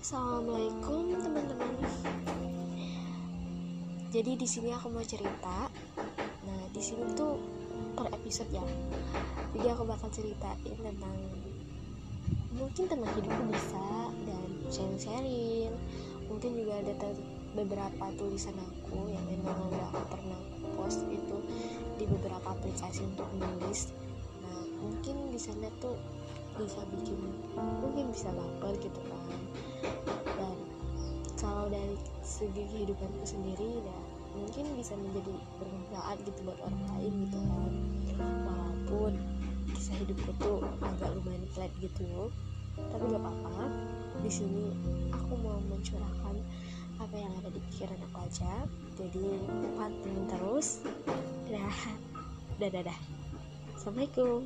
Assalamualaikum teman-teman. Jadi di sini aku mau cerita. Nah di sini tuh per episode ya. Jadi aku bakal ceritain tentang mungkin tentang hidupku bisa dan sharing-sharing. Mungkin juga ada beberapa tulisan aku yang memang udah aku pernah post itu di beberapa aplikasi untuk menulis. Nah mungkin di sana tuh bisa bikin mungkin bisa baper gitu kan. Dan kalau dari segi kehidupanku sendiri ya mungkin bisa menjadi bermanfaat gitu buat orang lain gitu kan. Walaupun kisah hidupku tuh agak lumayan flat gitu. Tapi gak apa-apa. Di sini aku mau mencurahkan apa yang ada di pikiran aku aja. Jadi pantengin terus. Dah. Dah dah. Assalamualaikum